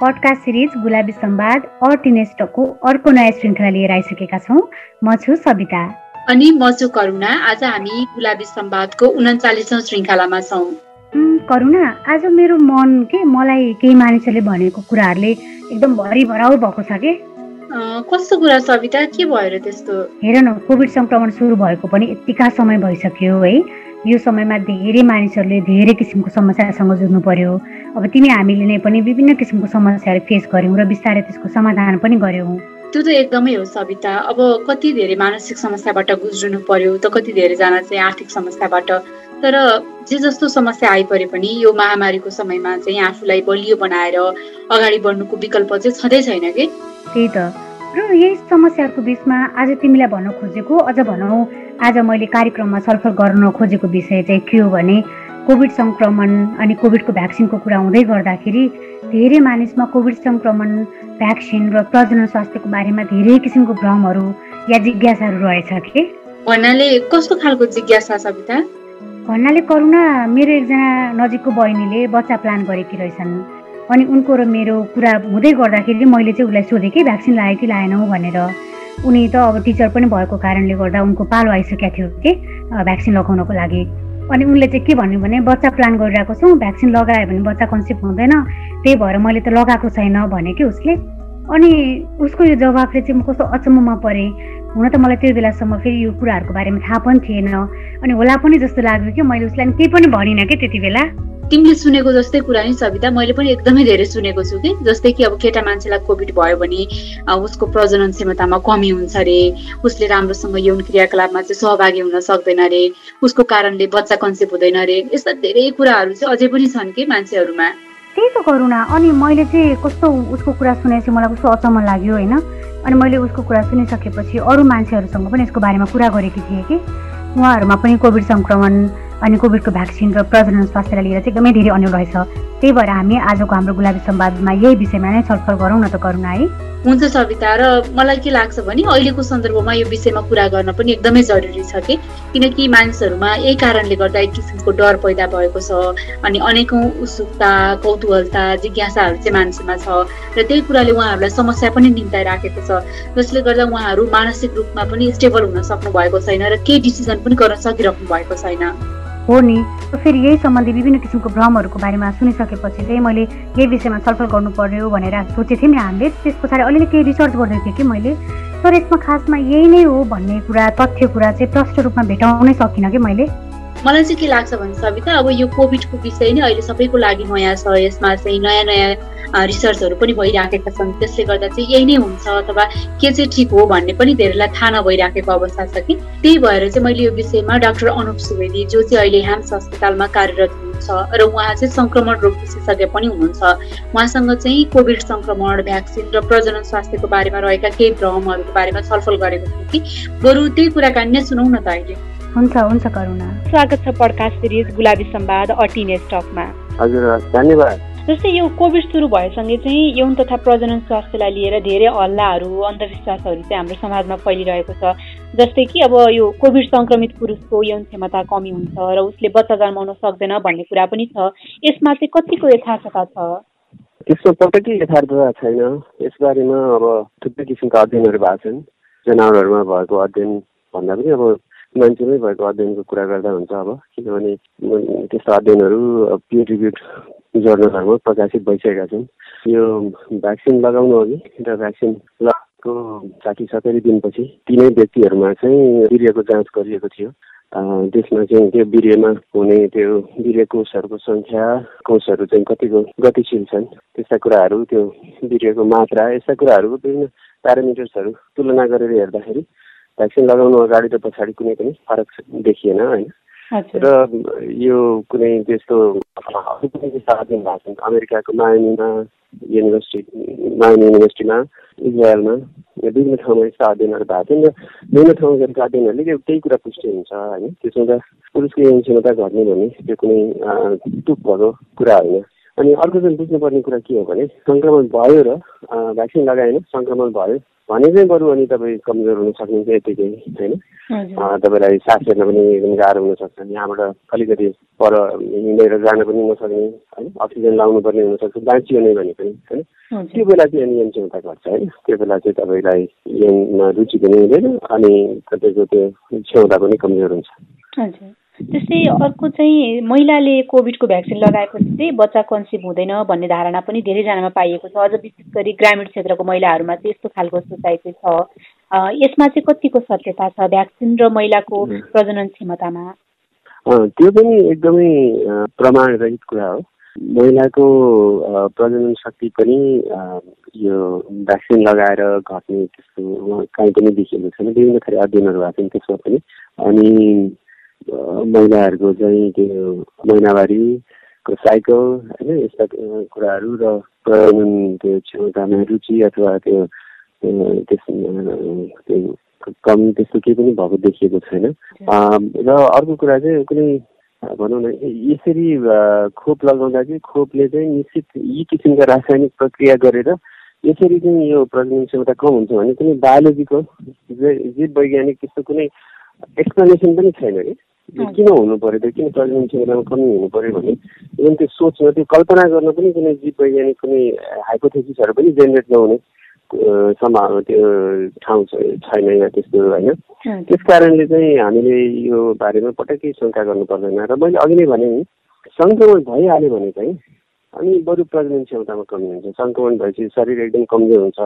Podcast series गुलाबी संवाद अर्टिनेस्टको अर्को नयाँ श्रृङ्खला लिएर आइसकेका छौँ। म छु सविता अनि म छु करुणा। आज हामी गुलाबी संवादको उन्चालिसौँ श्रृङ्खलामा छौँ। करुणा आज मेरो मन के? मलाई केही मानिसहरूले भनेको कुराहरूले एकदम भरि भराउ भएको छ कि? कस्तो कुरा सविता के भयो र त्यस्तो? हेर न कोभिड सङ्क्रमण सुरु भएको पनि यतिका समय भइसक्यो है। यो समयमा धेरै मानिसहरूले धेरै किसिमको समस्यासँग जुझ्नु पर्यो। अब तिमी हामीले नै पनि विभिन्न किसिमको समस्याहरू फेस गऱ्यौँ र बिस्तारै त्यसको समाधान पनि गऱ्यौँ। त्यो त एकदमै हो सविता। अब कति धेरै मानसिक समस्याबाट गुज्रिनु पर्यो त कति धेरैजना चाहिँ आर्थिक समस्याबाट। तर जे जस्तो समस्या आइपरे पनि यो महामारीको समयमा चाहिँ आफूलाई बलियो बनाएर अगाडि बढ्नुको विकल्प चाहिँ छँदै छैन कि? त्यही त। र यही समस्याहरूको बिचमा आज तिमीलाई भन्न खोजेको अझ भनौँ आज मैले कार्यक्रममा छलफल गर्न खोजेको विषय चाहिँ के हो भने कोभिड सङ्क्रमण अनि कोभिडको भ्याक्सिनको कुरा हुँदै गर्दाखेरि धेरै मानिसमा कोभिड सङ्क्रमण भ्याक्सिन र प्रजनन स्वास्थ्यको बारेमा धेरै किसिमको भ्रमहरू या जिज्ञासाहरू रहेछ कि? भन्नाले कस्तो खालको जिज्ञासा सविता भन्नाले करुणा मेरो एकजना नजिकको बहिनीले बच्चा प्लान गरेकी रहेछन्। अनि उनको र मेरो कुरा हुँदै गर्दाखेरि मैले चाहिँ उसलाई सोधेँ कि भ्याक्सिन लगायो कि लाएनौ भनेर। उनी त अब टिचर पनि भएको कारणले गर्दा उनको पालो आइसकेको थियो कि भ्याक्सिन लगाउनको लागि। अनि उनले चाहिँ के भन्यो भने बच्चा प्लान गरिरहेको छौँ भ्याक्सिन लगायो भने बच्चा कन्सेप्ट हुँदैन त्यही भएर मैले त लगाएको छैन भने कि उसले। अनि उसको यो जवाफले चाहिँ म कस्तो अचम्ममा परेँ। हुन त मलाई त्यो बेलासम्म फेरि यो कुराहरूको बारेमा थाहा पनि थिएन। अनि होला पनि जस्तो लाग्यो कि मैले उसलाई केही पनि भनिनँ कि त्यति बेला। तिमीले सुनेको जस्तै कुरा नि सविता मैले पनि एकदमै धेरै सुनेको छु कि। जस्तै कि अब केटा मान्छेलाई कोभिड भयो भने उसको प्रजनन क्षमतामा कमी हुन्छ अरे उसले राम्रोसँग यौन क्रियाकलापमा चाहिँ सहभागी हुन सक्दैन अरे उसको कारणले बच्चा कन्सेप्ट हुँदैन अरे यस्ता धेरै कुराहरू चाहिँ अझै पनि छन् कि मान्छेहरूमा। त्यही त करुणा अनि मैले चाहिँ कस्तो उसको कुरा सुनेपछि मलाई कस्तो अचम्म लाग्यो होइन? अनि मैले उसको कुरा सुनिसकेपछि अरू मान्छेहरूसँग पनि यसको बारेमा कुरा गरेकी थिएँ कि। उहाँहरूमा पनि कोभिड सङ्क्रमण अनि कोभिडको भ्याक्सिन र प्रजनन स्वास्थ्यलाई लिएर चाहिँ एकदमै धेरै अन्य रहेछ। त्यही भएर हामी आजको हाम्रो गुलाबी संवादमा यही विषयमा नै छलफल गरौँ न त करुणा है। हुन्छ सविता र मलाई के लाग्छ भने अहिलेको सन्दर्भमा यो विषयमा कुरा गर्न पनि एकदमै जरुरी छ कि। किनकि मानिसहरूमा यही कारणले गर्दा एक किसिमको डर पैदा भएको छ अनि अनेकौँ उत्सुकता कौतूहलता जिज्ञासाहरू चाहिँ मान्छेमा छ र त्यही कुराले उहाँहरूलाई समस्या पनि निम्ताइराखेको छ। जसले गर्दा उहाँहरू मानसिक रूपमा पनि स्टेबल हुन सक्नु भएको छैन र केही डिसिजन पनि गर्न सकिराख्नु भएको छैन। हो नि। फेरि यही सम्बन्धी विभिन्न किसिमको भ्रमहरूको बारेमा सुनिसकेपछि चाहिँ मैले यही विषयमा छलफल गर्नु पर्यो भनेर सोचेको थिएँ नि हामीले। त्यस पछाडि अलिअलि केही रिसर्च गर्दै थिएँ कि मैले। तर यसमा खासमा यही नै हो भन्ने कुरा तथ्य कुरा चाहिँ प्रष्ट रूपमा भेटाउनै सकिनँ कि मैले। मलाई चाहिँ के लाग्छ भने सविता अब यो कोभिडको विषय नै अहिले सबैको लागि नयाँ छ। यसमा चाहिँ नयाँ नयाँ रिसर्चहरू पनि भइराखेका छन्। त्यसले गर्दा चाहिँ यही नै हुन्छ अथवा के चाहिँ ठिक हो भन्ने पनि धेरैलाई थाहा नभइराखेको अवस्था छ कि। त्यही भएर चाहिँ मैले यो विषयमा डाक्टर अनुप सुवेदी जो चाहिँ अहिले ह्याम्स अस्पतालमा कार्यरत हुनुहुन्छ र उहाँ चाहिँ सङ्क्रमण रोग विशेषज्ञ पनि हुनुहुन्छ उहाँसँग चाहिँ कोभिड सङ्क्रमण भ्याक्सिन र प्रजनन स्वास्थ्यको बारेमा रहेका केही भ्रमहरूको बारेमा छलफल गरेको थियौँ कि। बरु त्यही कुराकानी नै सुनौ न त अहिले। हुन्छ हुन्छ करुणा। स्वागत छ पडकास्ट सिरिज गुलाबी संवाद अटिने स्टकमा हजुर धन्यवाद। जस्तै यो कोभिड सुरु भएसँगै चाहिँ यौन तथा प्रजनन स्वास्थ्यलाई लिएर धेरै हल्लाहरू अन्धविश्वासहरू चाहिँ हाम्रो समाजमा फैलिरहेको छ। जस्तै कि अब यो कोभिड सङ्क्रमित पुरुषको यौन क्षमता कमी हुन्छ र उसले बच्चा जन्माउन सक्दैन भन्ने कुरा पनि छ। यसमा चाहिँ कतिको यथार्थता छ? त्यसमा पटक्कै यथार्थता छैन। यसबारेमा अब थुप्रै किसिमका अध्ययनहरू भएको छन्। जनावरहरूमा भएको अध्ययन भन्दा पनि अब मान्छेमै भएको अध्ययनको कुरा गर्दा हुन्छ अब। किनभने त्यस्तो अध्ययनहरू पियर जर्नलहरूमा प्रकाशित भइसकेका छन्। यो भ्याक्सिन लगाउनु अघि र भ्याक्सिन लगाएको साठी सत्तरी दिनपछि तिनै व्यक्तिहरूमा चाहिँ वीर्यको जाँच गरिएको थियो। त्यसमा चाहिँ त्यो वीर्यमा हुने त्यो वीर्य कोषहरूको सङ्ख्या कोषहरू चाहिँ कतिको गतिशील छन् त्यस्ता कुराहरू त्यो वीर्यको मात्रा यस्ता कुराहरू विभिन्न प्यारामिटर्सहरू तुलना गरेर हेर्दाखेरि भ्याक्सिन लगाउनु अगाडि त पछाडि कुनै पनि फरक देखिएन होइन। र यो कुनै त्यस्तो अरू पनि त्यस्ता भएको छन् अमेरिकाको मायामीमा युनिभर्सिटी मायामी युनिभर्सिटीमा इजरायलमा विभिन्न ठाउँमा यस्ता अध्ययनहरू भएको छन् र विभिन्न ठाउँमा गरेको अध्ययनहरूले त्यही कुरा पुष्टि हुन्छ होइन? त्यसमा त पुरुषको यौन क्षमता घट्ने भने त्यो कुनै भएको कुरा होइन। अनि अर्को चाहिँ बुझ्नुपर्ने कुरा के हो भने सङ्क्रमण भयो र भ्याक्सिन लगाएन सङ्क्रमण भयो भने चाहिँ बरु अनि तपाईँ कमजोर हुन सक्नुहुन्छ यतिकै होइन? तपाईँलाई सास फेर्न पनि एकदम गाह्रो हुनसक्छ यहाँबाट अलिकति पर हिँडेर जान पनि नसक्ने होइन? अक्सिजन लाउनु पर्ने हुनसक्छ बाँचियो नै भने पनि होइन? त्यो बेला चाहिँ अनि क्षमता घट्छ होइन? त्यो बेला चाहिँ तपाईँलाई रुचि पनि हुँदैन अनि तपाईँको त्यो क्षमता पनि कमजोर हुन्छ। त्यस्तै अर्को चाहिँ महिलाले कोभिडको भ्याक्सिन लगाएपछि चाहिँ बच्चा कन्सिभ हुँदैन भन्ने धारणा पनि धेरैजनामा पाइएको छ। अझ विशेष गरी ग्रामीण क्षेत्रको महिलाहरूमा चाहिँ यस्तो खालको सोचाइ चाहिँ छ यसमा चाहिँ कतिको सत्यता छ? भ्याक्सिन र महिलाको प्रजनन क्षमतामा? त्यो पनि एकदमै प्रमाणरहित कुरा हो। महिलाको प्रजनन शक्ति पनि यो भ्याक्सिन लगाएर घट्ने त्यस्तो काहीँ पनि देखिएको छैन। विभिन्न थरी अध्ययनहरू भएको छन् त्यसमा पनि। अनि महिलाहरूको चाहिँ त्यो महिनावारीको साइकल होइन यस्ता कुराहरू र प्रजनन त्यो क्षमतामा रुचि अथवा त्यो त्यस त्यो कम त्यस्तो केही पनि भएको देखिएको छैन। र अर्को कुरा चाहिँ कुनै भनौँ न यसरी खोप लगाउँदा चाहिँ खोपले चाहिँ निश्चित यी किसिमका रासायनिक प्रक्रिया गरेर यसरी चाहिँ यो प्रजनन क्षमता कम हुन्छ भने कुनै बायोलोजीको जीव वैज्ञानिक त्यस्तो कुनै एक्सप्लेनेसन पनि छैन कि किन हुनु पऱ्यो त्यो किन प्रजनन क्षमतामा कमी हुनु पऱ्यो भने इभन त्यो सोच्न त्यो कल्पना गर्न पनि कुनै जीव वैज्ञानिक कुनै हाइपोथेसिसहरू पनि जेनेरेट नहुने सम्भावना त्यो ठाउँ छैन या त्यस्तो होइन। त्यस कारणले चाहिँ हामीले यो बारेमा पटक्कै शङ्का गर्नु पर्दैन। र मैले अघि नै भने सङ्क्रमण भइहाल्यो भने चाहिँ अनि बरु प्रजनन क्षमतामा कमी हुन्छ। सङ्क्रमण भएपछि शरीर एकदम कमजोर हुन्छ।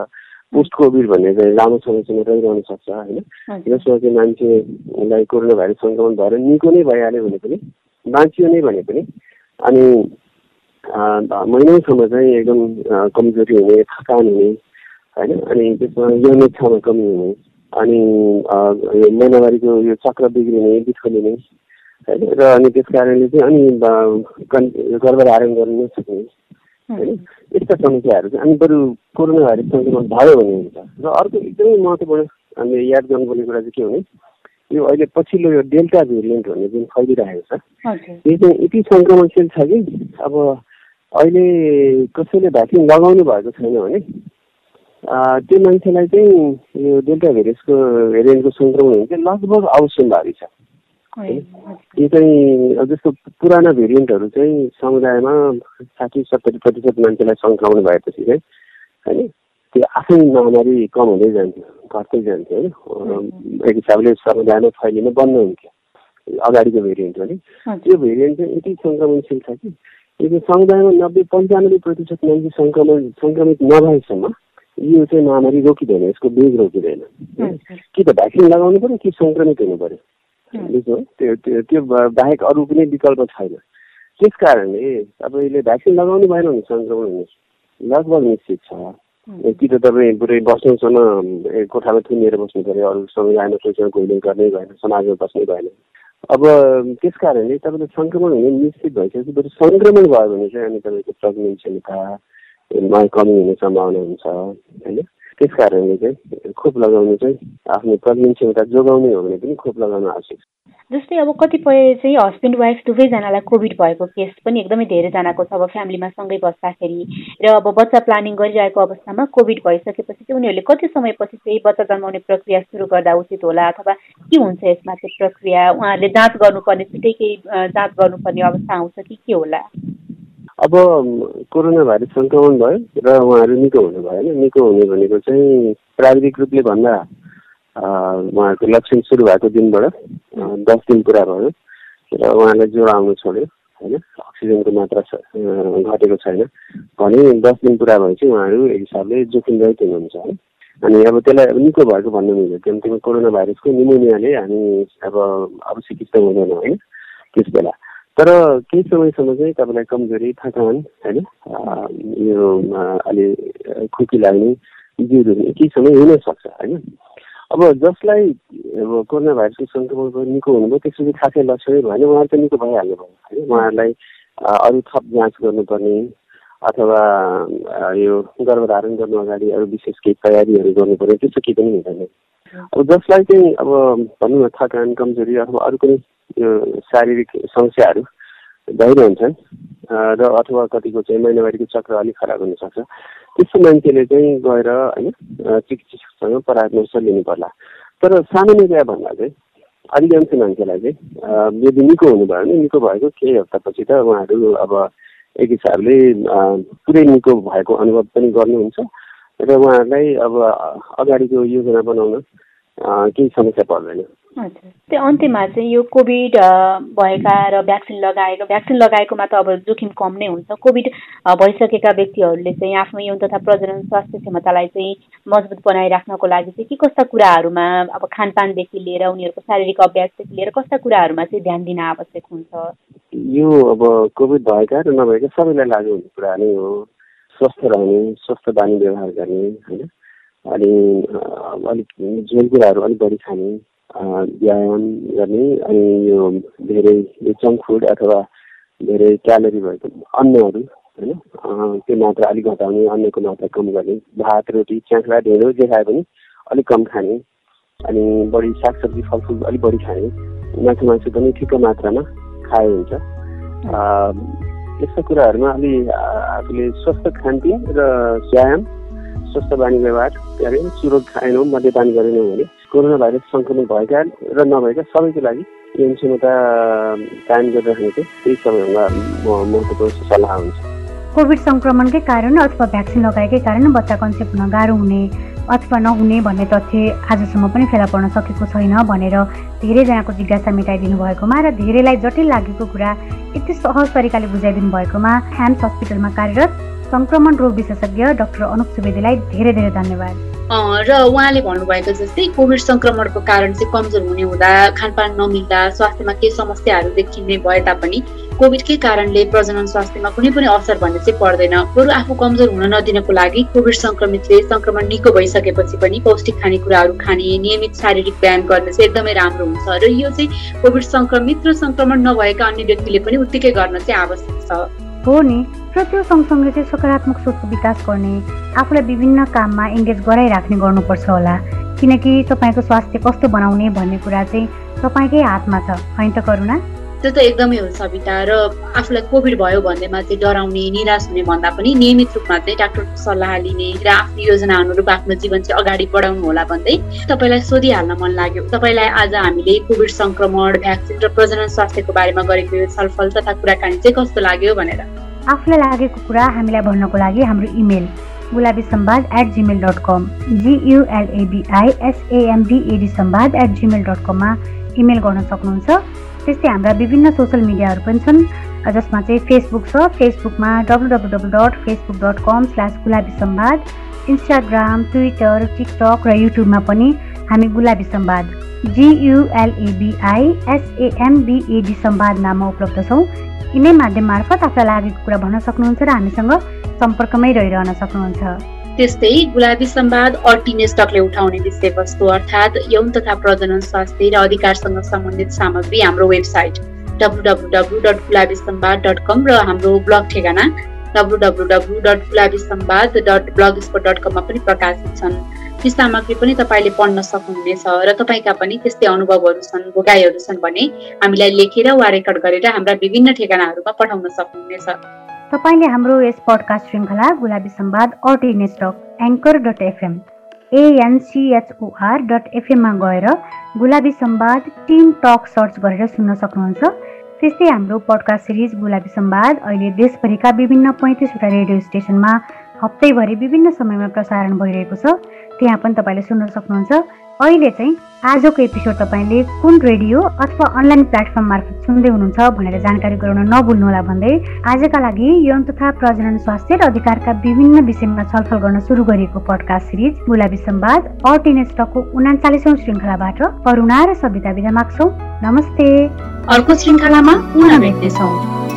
पोस्ट कोभिड भन्ने चाहिँ लामो समयसम्म रहिरहन सक्छ होइन? जसमा चाहिँ मान्छेलाई कोरोना भाइरस सङ्क्रमण भएर निको नै भइहाल्यो भने पनि बाँचियो नै भने पनि अनि महिनौसम्म चाहिँ एकदम कमजोरी हुने थकान हुने होइन? अनि त्यसमा यौन इच्छामा कमी हुने अनि महिनावारीको यो चक्र बिग्रिने बिथोलिने होइन? र अनि त्यस कारणले चाहिँ अनि गर्भधारण गर्न नसक्ने होइन यस्ता समस्याहरू चाहिँ अनि बरु कोरोना भाइरस सङ्क्रमण भयो भने हुन्छ। र अर्को एकदमै महत्त्वपूर्ण हामीले याद गर्नुपर्ने कुरा चाहिँ के भने यो अहिले पछिल्लो यो डेल्टा भेरिएन्ट भन्ने जुन फैलिरहेको छ यो चाहिँ यति सङ्क्रमणशील छ कि अब अहिले कसैले भ्याक्सिन लगाउनु भएको छैन भने त्यो मान्छेलाई चाहिँ यो डेल्टा भेरियसको भेरिएन्टको सङ्क्रमण हुने चाहिँ लगभग अवश्यम्भावी छ। यो चाहिँ जस्तो पुराना भेरिएन्टहरू चाहिँ समुदायमा साठी सत्तरी प्रतिशत मान्छेलाई सङ्क्रमण भएपछि चाहिँ होइन त्यो आफै महामारी कम हुँदै जान्थ्यो घट्दै जान्थ्यो होइन। एक हिसाबले समुदायमा फैलिन बन्द हुन्थ्यो। अगाडिको भेरिएन्ट भने त्यो भेरिएन्ट चाहिँ यति सङ्क्रमणशील छ कि यो समुदायमा नब्बे पन्चानब्बे प्रतिशत मान्छे सङ्क्रमण सङ्क्रमित नभएसम्म यो चाहिँ महामारी रोकिँदैन यसको बेग रोकिँदैन। कि त भ्याक्सिन लगाउनु पऱ्यो कि सङ्क्रमित हुनु पऱ्यो बुझ्नु त्यो त्यो त्यो बाहेक अरू कुनै विकल्प छैन। त्यस कारणले तपाईँले भ्याक्सिन लगाउनु भएन भने सङ्क्रमण हुने लगभग निश्चित छ। कि त तपाईँ पुरै वर्षौँसम्म कोठामा थुनिएर बस्नु पऱ्यो अरू समुदायमा कोहीसँग कोहीले गर्नै भएन समाजमा बस्नै भएन। अब त्यस कारणले तपाईँले सङ्क्रमण हुने निश्चित भइसकेपछि बरु सङ्क्रमण भयो भने चाहिँ अनि तपाईँको प्रेग्नेन्ट क्षमता कमी हुने सम्भावना हुन्छ होइन? त्यस कारणले चाहिँ खोप लगाउनु चाहिँ आफ्नो प्रजनन क्षमता जोगाउने हो भने पनि खोप लगाउनु आवश्यक जस्तै अब कतिपय चाहिँ हस्बेन्ड वाइफ दुवैजनालाई कोभिड भएको केस पनि एकदमै धेरैजनाको छ। अब फ्यामिलीमा सँगै बस्दाखेरि र अब बच्चा प्लानिङ गरिरहेको अवस्थामा कोभिड भइसकेपछि चाहिँ उनीहरूले कति समयपछि चाहिँ बच्चा जन्माउने प्रक्रिया सुरु गर्दा उचित होला अथवा के हुन्छ यसमा चाहिँ प्रक्रिया? उहाँहरूले जाँच गर्नुपर्ने छिट्टै केही जाँच गर्नुपर्ने अवस्था आउँछ कि के होला? अब कोरोना भाइरस सङ्क्रमण भयो र उहाँहरू निको हुनुभयो होइन। निको हुने भनेको चाहिँ प्राविधिक रूपले भन्दा उहाँहरूको लक्षण सुरु भएको दिनबाट दस दिन पुरा भयो र उहाँलाई ज्वरो आउनु छोड्यो होइन। अक्सिजनको मात्रा घटेको छैन। भने दस दिन पुरा भएपछि उहाँहरू एक हिसाबले जोखिम रहित हुनुहुन्छ है अनि अब त्यसलाई निको भएको भन्नु मिल्यो किनकि कोरोना भाइरसको निमोनियाले हामी अब अब चिकित्सा हुँदैन होइन। त्यस बेला तर केही समयसम्म चाहिँ तपाईँलाई कमजोरी थकान होइन? यो अलि खुकी लाग्ने जिउहरू केही समय हुनसक्छ होइन? अब जसलाई अब कोरोना भाइरसको सङ्क्रमणको निको हुनुभयो त्यसपछि खासै लक्षणै भएन उहाँहरू त निको भइहाल्नु भयो होइन? उहाँहरूलाई अरू थप जाँच गर्नुपर्ने अथवा यो गर्भधारण गर्नु अगाडि अरू विशेष केही तयारीहरू गर्नुपर्ने त्यस्तो केही पनि हुँदैन। अब जसलाई चाहिँ अब भनौँ न थकान कमजोरी अथवा अरू कुनै शारीरिक समस्याहरू भइरहन्छन् र अथवा कतिको चाहिँ महिनावारीको चक्र अलिक खराब हुनसक्छ त्यस्तो मान्छेले चाहिँ गएर होइन चिकित्सकसँग परामर्श लिनु पर्ला तर सामान्यतया भन्दा चाहिँ अधिकांश मान्छेलाई चाहिँ यदि निको हुनुभयो भने निको भएको केही हप्तापछि त उहाँहरू अब एक हिसाबले पुरै निको भएको अनुभव पनि गर्नुहुन्छ। र उहाँहरूलाई अब अगाडिको योजना बनाउन केही समस्या पर्दैन। हजुर त्यो अन्त्यमा चाहिँ यो कोभिड भएका र भ्याक्सिन लगाएको भ्याक्सिन लगाएकोमा त अब जोखिम कम नै हुन्छ। कोभिड भइसकेका व्यक्तिहरूले चाहिँ आफ्नो यौन तथा प्रजनन स्वास्थ्य क्षमतालाई चाहिँ मजबुत बनाइराख्नको लागि चाहिँ के कस्ता कुराहरूमा अब खानपानदेखि लिएर उनीहरूको शारीरिक अभ्यासदेखि लिएर कस्ता कुराहरूमा चाहिँ ध्यान दिन आवश्यक हुन्छ? यो अब कोभिड भएका र नभएका सबैलाई लागु हुने कुरा नै हो। स्वस्थ रहने स्वस्थ बानी व्यवहार गर्ने होइन? अनि अलिक झोल कुराहरू अलिक बढी खाने व्यायाम गर्ने अनि यो धेरै जङ्क फुड अथवा धेरै क्यालोरी भएको अन्नहरू होइन? त्यो मात्रा अलिक घटाउने अन्नको मात्रा कम गर्ने भात रोटी च्याख्ला ढेँडो जे खाए पनि अलिक कम खाने अनि बढी सागसब्जी फलफुल अलिक बढी खाने मासु मासु पनि ठिक्क मात्रामा खाए हुन्छ। यस्ता कुराहरूमा अलि आफूले स्वस्थ खानपिन र व्यायाम स्वस्थ बानी व्यवहार गऱ्यौँ चुरोट खाएनौँ मध्यपान गरेनौँ भने कोरोना भाइरस सङ्क्रमण भएका र नभएका सबैको लागि यौन क्षमता कायम गरिराख्ने चाहिँ त्यही सबैभन्दा महत्त्वपूर्ण सल्लाह हुन्छ। कोभिड सङ्क्रमणकै कारण अथवा भ्याक्सिन लगाएकै कारण बच्चा कन्सेप्ट हुन गाह्रो हुने अथवा नहुने भन्ने तथ्य आजसम्म पनि फेला पर्न सकेको छैन भनेर धेरैजनाको जिज्ञासा मेटाइदिनु भएकोमा र धेरैलाई जटिल लागेको कुरा यति सहज तरिकाले बुझाइदिनु भएकोमा ह्याम्स हस्पिटलमा कार्यरत सङ्क्रमण रोग विशेषज्ञ डाक्टर अनुप सुवेदीलाई धेरै धेरै धन्यवाद। र उहाँले भन्नुभएको जस्तै कोभिड सङ्क्रमणको कारण चाहिँ कमजोर हुने हुँदा खानपान नमिल्दा स्वास्थ्यमा केही समस्याहरू देखिने भए तापनि कोभिडकै कारणले प्रजनन स्वास्थ्यमा कुनै पनि असर भन्ने चाहिँ पर्दैन। बरु आफू कमजोर हुन नदिनको लागि कोभिड सङ्क्रमितले सङ्क्रमण निको भइसकेपछि पनि पौष्टिक खानेकुराहरू खाने नियमित शारीरिक व्यायाम गर्ने चाहिँ एकदमै राम्रो हुन्छ र यो चाहिँ कोभिड सङ्क्रमित र सङ्क्रमण नभएका अन्य व्यक्तिले पनि उत्तिकै गर्न चाहिँ आवश्यक छ। हो नि। र त्यो सँगसँगै चाहिँ सकारात्मक सोचको विकास गर्ने आफूलाई विभिन्न काममा इङ्गेज गराइराख्ने गर्नुपर्छ होला। किनकि तपाईँको स्वास्थ्य कस्तो बनाउने भन्ने कुरा चाहिँ तपाईँकै हातमा छ। होइन त करुणा? त्यो त एकदमै हो सविता र आफूलाई कोभिड भयो भन्दैमा चाहिँ डराउने निराश हुने भन्दा पनि नियमित रूपमा चाहिँ डाक्टरको सल्लाह लिने र आफ्नो योजना अनुरूप आफ्नो जीवन चाहिँ अगाडि बढाउनु होला भन्दै तपाईँलाई सोधिहाल्न मन लाग्यो। तपाईँलाई आज हामीले कोभिड सङ्क्रमण भ्याक्सिन र प्रजनन स्वास्थ्यको बारेमा गरेको छलफल तथा कुराकानी चाहिँ कस्तो लाग्यो भनेर। आफूलाई लागेको कुरा हामीलाई भन्नको लागि हाम्रो email Gulabi Sambad at gmail dot com G U L A B I S A M B A D Sambad at gmail dot कममा इमेल गर्न सक्नुहुन्छ। त्यस्तै हाम्रा विभिन्न सोसियल मिडियाहरू पनि छन्। जसमा चाहिँ फेसबुक छ। फेसबुकमा W W W dot Facebook dot com slash Gulabi Sambad Instagram Twitter TikTok र युट्युबमा पनि हामी गुलाबी सम्वाद जियुएलएबिआई एसएएमबिएडी सम्वाद नाममा उपलब्ध छौँ। यिनै माध्यम मार्फत आफूलाई लागेको कुरा भन्न सक्नुहुन्छ र हामीसँग सम्पर्कमै रहिरहन सक्नुहुन्छ। त्यस्तै गुलाबी सम्वाद अर्टिनेस्टकले उठाउने विषयवस्तु अर्थात् यौन तथा प्रजनन स्वास्थ्य र अधिकारसँग सम्बन्धित सामग्री हाम्रो website W W W dot Gulabi Sambad dot com र हाम्रो ब्लग ठेगाना W W W dot Gulabi Sambad dot blogspot dot कममा पनि प्रकाशित छन्। ती सामग्री पनि तपाईँले पढ्न सक्नुहुनेछ र तपाईँका पनि त्यस्तै अनुभवहरू छन् भोगाईहरू छन् भने हामीलाई लेखेर वा रेकर्ड गरेर हाम्रा विभिन्न ठेगानाहरूमा पठाउन सक्नुहुनेछ। तपाईँले हाम्रो यस पडकास्ट श्रृङ्खला Gulabi Sambad at stock anchor dot FM A N C H O R dot एफएममा गएर गुलाबी संवाद टिम टक सर्च गरेर सुन्न सक्नुहुन्छ। त्यस्तै हाम्रो पडकास्ट सिरिज गुलाबी संवाद अहिले देशभरिका विभिन्न पैँतिसवटा रेडियो स्टेसनमा हप्तैभरि विभिन्न समयमा प्रसारण भइरहेको छ। त्यहाँ पनि तपाईँले सुन्न सक्नुहुन्छ। अहिले चाहिँ आजको एपिसोड तपाईँले कुन रेडियो अथवा अनलाइन प्लेटफर्म मार्फत सुन्दै हुनुहुन्छ भनेर जानकारी गराउन नभुल्नुहोला भन्दै आजका लागि यौन तथा प्रजनन स्वास्थ्य र अधिकारका विभिन्न विषयमा छलफल गर्न सुरु गरिएको पडकास्ट सिरिज गुलाबी सम्वाद अर्टिनेस्टको उनाचालिसौँ श्रृङ्खलाबाट करुणा र सविता विदा माग्छौ। नमस्ते। अर्को श्रृङ्खलामा पुनः भेट्नेछौँ।